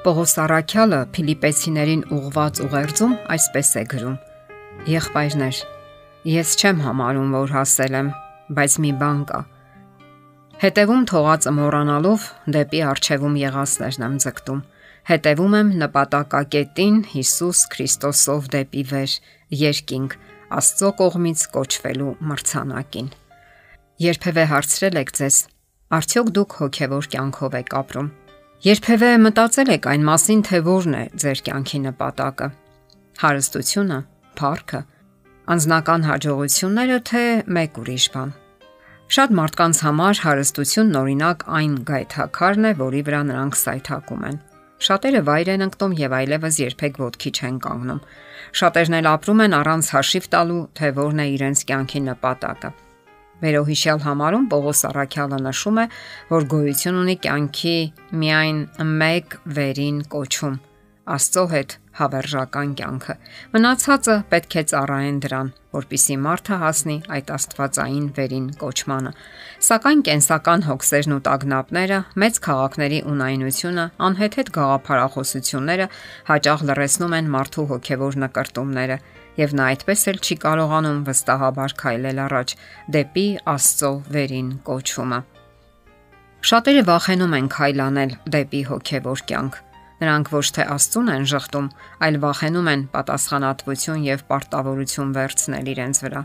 Պողոս Արաքյալը Ֆիլիպեցիներին ուղված ուղերձում այսպես է գրում. Եղբայրներ, ես չեմ համարում, որ հասել եմ, բայց մի բան կա։ Հետևում թողածը մոռանալով դեպի արչևում եղածներն եմ ձգտում։ Հետևում եմ նպատակակետին Հիսուս Քրիստոսով դեպի վեր, երկինք, Աստծո կողմից կոչվելու մրցանակին։ Երբևէ հարցրել եք ձեզ, արդյոք դուք հոգևոր կյանքով եք ապրում։ Երբևէ մտածել եք այն մասին, թե որն է ձեր կյանքի նպատակը։ Հարստությունը, փառքը, անznական հաջողությունները, թե մեկ ուրիշ բան։ Շատ մարդկանց համար հարստությունն օրինակ այն գայթակարն է, որի վրա նրանք սայթակում են։ Շատերը վայր են ընկնում եւ այլևս երբեք ոտքի չեն կանգնում։ Շատերն էլ ապրում են առանց հաշիվ տալու, թե որն է իրենց կյանքի նպատակը։ Վերոհիշյալ համարում Պողոս Արաքյալը նշում է, որ գոյություն ունի կյանքի միայն մեկ վերին կոչում՝ Աստծո հետ հավերժական կյանքը։ Մնացածը պետք է ծառայեն դրան, որpիսի մարդը հասնի այդ աստվածային վերին կոչմանը։ Սակայն կենսական հոգսերն ու տագնապները, մեծ քաղաքների ունայնությունը, անհեթեթ գաղափարախոսությունները հաճախ լրացնում են մարդու հոգևոր նկարտումները եւ նա այդպես էլ չի կարողանում վստահաբար քայլել առաջ դեպի Աստծո վերին կոչումը։ Շատերը վախենում են քայլանել դեպի հոգևոր կյանք։ Նրանք ոչ թե Աստծուն են շղթում, այլ վախենում են պատասխանատվություն եւ պարտավորություն վերցնել իրենց վրա։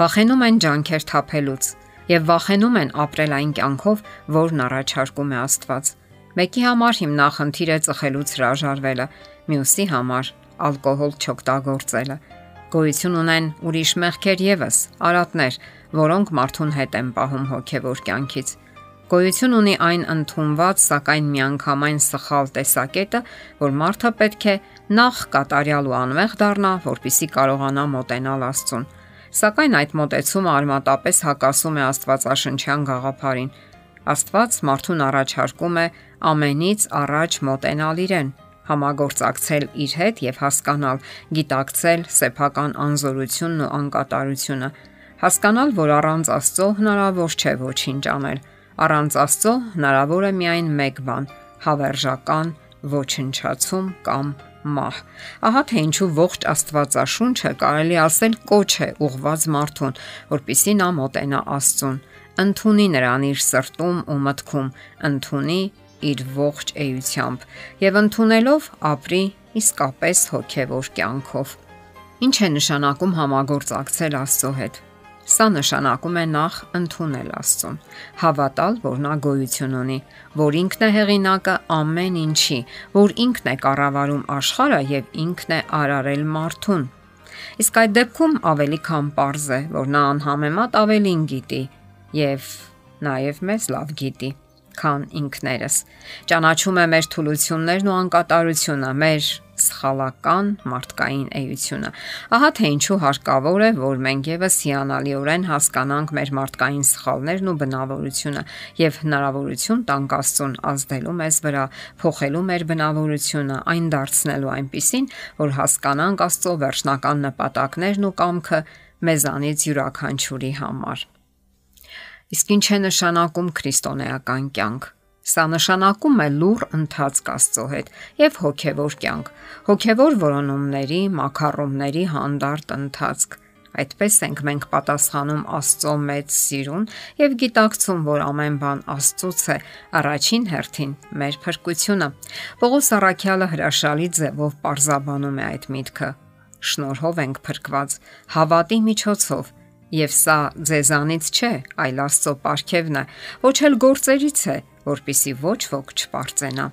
Վախենում են ջանքեր թափելուց եւ վախենում են ապրել այն կյանքով, որն առաջարկում է Աստված։ Մեկի համար հիմնախնդիր է ծխելուց հրաժարվելը, մյուսի համար ալկոհոլ չօգտագործելը գոյություն ունեն ուրիշ մեղքեր եւս, արատներ, որոնք մարդուն հետ են պահում հոգևոր կյանքից։ Գոյություն ունի այն ընդունված, սակայն միանգամայն սխալ տեսակետը, որ մարդը պետք է նախ կատարյալ ու անմեղ դառնա, որpիսի կարողանա մոտենալ Աստծուն։ Սակայն այդ մոտեցումը արմատապես հակասում է Աստվածաշնչյան գաղափարին։ Աստված մարդուն առաջարկում է ամենից առաջ մոտենալ իրեն, համագործակցել իր հետ եւ հասկանալ, գիտակցել սեփական անզորությունն ու անկատարությունը, հասկանալ, որ առանց Աստծո հնարավոր չէ ոչինչ անել։ Առանց Աստծո հնարավոր է միայն մեկ բան՝ հավերժական ոչնչացում կամ մահ։ Ահա թե ինչու ողջ Աստվածաշունչը կարելի ասել կոչ է ուղված մարդուն, որpիսի նա մոտենա Աստծուն, ընդունի նրան իր սրտում ու մտքում, ընդունի իր ողջ էությամբ եւ ընդունելով ապրի իսկապես հոգեվոր կյանքով։ Ինչ է նշանակում համագործակցել Աստծո հետ։ Սա նշանակում է նախ ընդունել Աստծուն, հավատալ, որ նա գոյություն ունի, որ ինքն է հեղինակը ամեն ինչի, որ ինքն է կառավարում աշխարհը եւ ինքն է արարել մարդուն։ Իսկ այդ դեպքում ավելի քան པարզ է, որ նա անհամեմատ ավելին գիտի եւ նաեւ մեզ լավ գիտի քան ինքներս։ Ճանաչում է մեր թուլություններն ու անկատարությունը, մեր սխալական մարդկային էությունը։ Ահա թե ինչու հարկավոր է, որ մենք եւս հիանալիորեն հասկանանք մեր մարդկային սխալներն ու բնավորությունը եւ հնարավորություն տանք Աստծուն ազդելու մեզ վրա, փոխելու մեր բնավորությունը, այն դարձնելու այնպիսին, որ հասկանանք Աստծո վերջնական նպատակներն ու կամքը մեզանից յուրաքանչյուրի համար։ Իսկ ինչ է նշանակում քրիստոնեական կյանք։ Սա նշանակում է լուր ընթացք Աստծո հետ եւ հոգեվոր կյանք, հոգեվոր որոնումների, մակարոնների հանդարտ ընթացք։ Այդպես ենք մենք պատասխանում Աստծո մեծ սիրուն եւ գիտակցում, որ ամեն բան Աստծոց է, առաջին հերթին մեր փրկությունը։ Պողոս Արաքյալը հրաշալի ձևով parзաբանում է այդ միտքը։ Շնորհով ենք փրկված հավատի միջոցով Եվ սա ձեզանից չէ, այլ Աստծո ապարքևն է, ոչ էլ գործերից է, որpիսի ոչ ոք չպարծենա։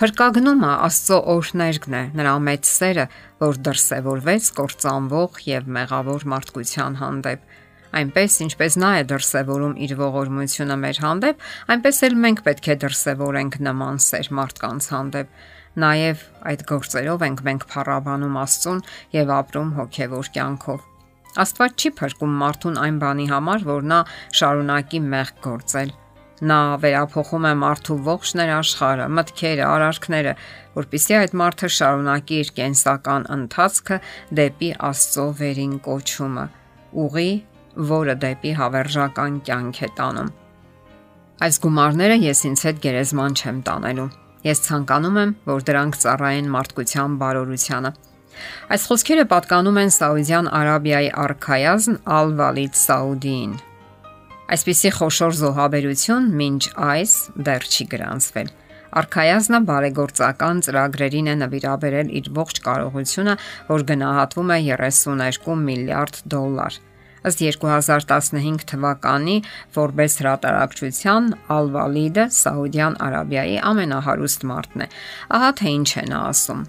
Փրկագնումը Աստծո օրհներգն է, նրա մեծ սերը, որ դրսևորվեց կործանվող եւ մեղավոր մարդկության հանդեպ։ Այնպես ինչպես նա է դրսևորում իր ողորմությունը մեր հանդեպ, այնպես էլ մենք պետք է դրսևորենք նման սեր մարդկանց հանդեպ։ Նաև այդ գործերով ենք մենք փառաբանում Աստծուն եւ ապրում հոգեվոր կյանքով։ Աստված չի փրկում մարդուն այն բանի համար, որ նա շարունակի մեղք գործել։ Նա վերափոխում է մարդու ողջ ներաշխարը, մտքերը, արարքները, որpիսի այդ մարդը շարունակի իր կենսական ընթացքը դեպի Աստծո վերին կոչումը, ուղի, որը դեպի հավերժական կյանք է տանում։ Այս գումարները ես ինձ հետ գերեզման չեմ տանելու։ Ես ցանկանում եմ, որ դրանք ծառայեն մարդկության բարօրությանը։ Այս խոսքերը պատկանում են Սաուդյան Արաբիայի արքայազն Ալ-Վալիդ Սաուդիին։ Այսպիսի խոշոր զոհաբերություն մինչ այս դեռ չի գրանցվել։ Արքայազնը բարեգործական ծրագրերին է նվիրաբերել իր ողջ կարողությունը, որ գնահատվում է 32 միլիարդ դոլար։ Ըստ 2015 թվականի Forbes հրատարակչության Al-Walid-ը Սաուդյան Արաբիայի ամենահարուստ մարդն է։ Ահա թե ինչ նա ասում.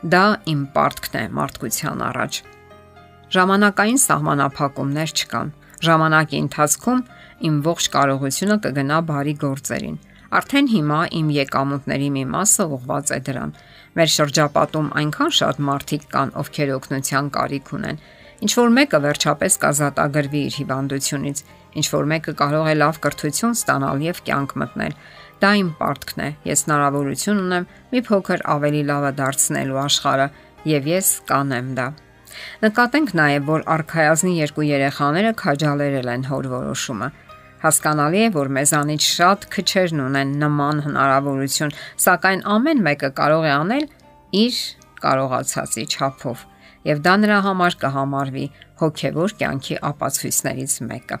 Դա իմ պարտքն է մարդկության առաջ։ Ժամանակային սահմանափակումներ չկան։ Ժամանակի ընթացքում իմ ողջ կարողությունը կգնա բարի գործերին։ Արդեն հիմա իմ եկամուտների մի մասը ուղված է դրան։ Մեր շրջապատում այնքան շատ մարդիկ կան, ովքեր օգնության կարիք ունեն Ինչ որ մեկը վերջապես կազատագրվի իր հիվանդությունից, ինչ որ մեկը կարող է լավ կրթություն ստանալ եւ կյանք մտնել։ Դա իմ պարտքն է։ Ես հնարավորություն ունեմ մի փոքր ավելի լավը դարձնելու աշխարհը եւ ես կանեմ դա։ Նկատենք նաև, որ արխայազնի երկու երեխաները քաջալերել են հոր որոշումը։ Հասկանալի է, որ մեզանից շատ քչերն ունեն նման հնարավորություն, սակայն ամեն մեկը կարող է անել իր կարողացածի չափով եւ դա նրա համար կհամարվի հոգեվոր կյանքի ապացույցներից մեկը։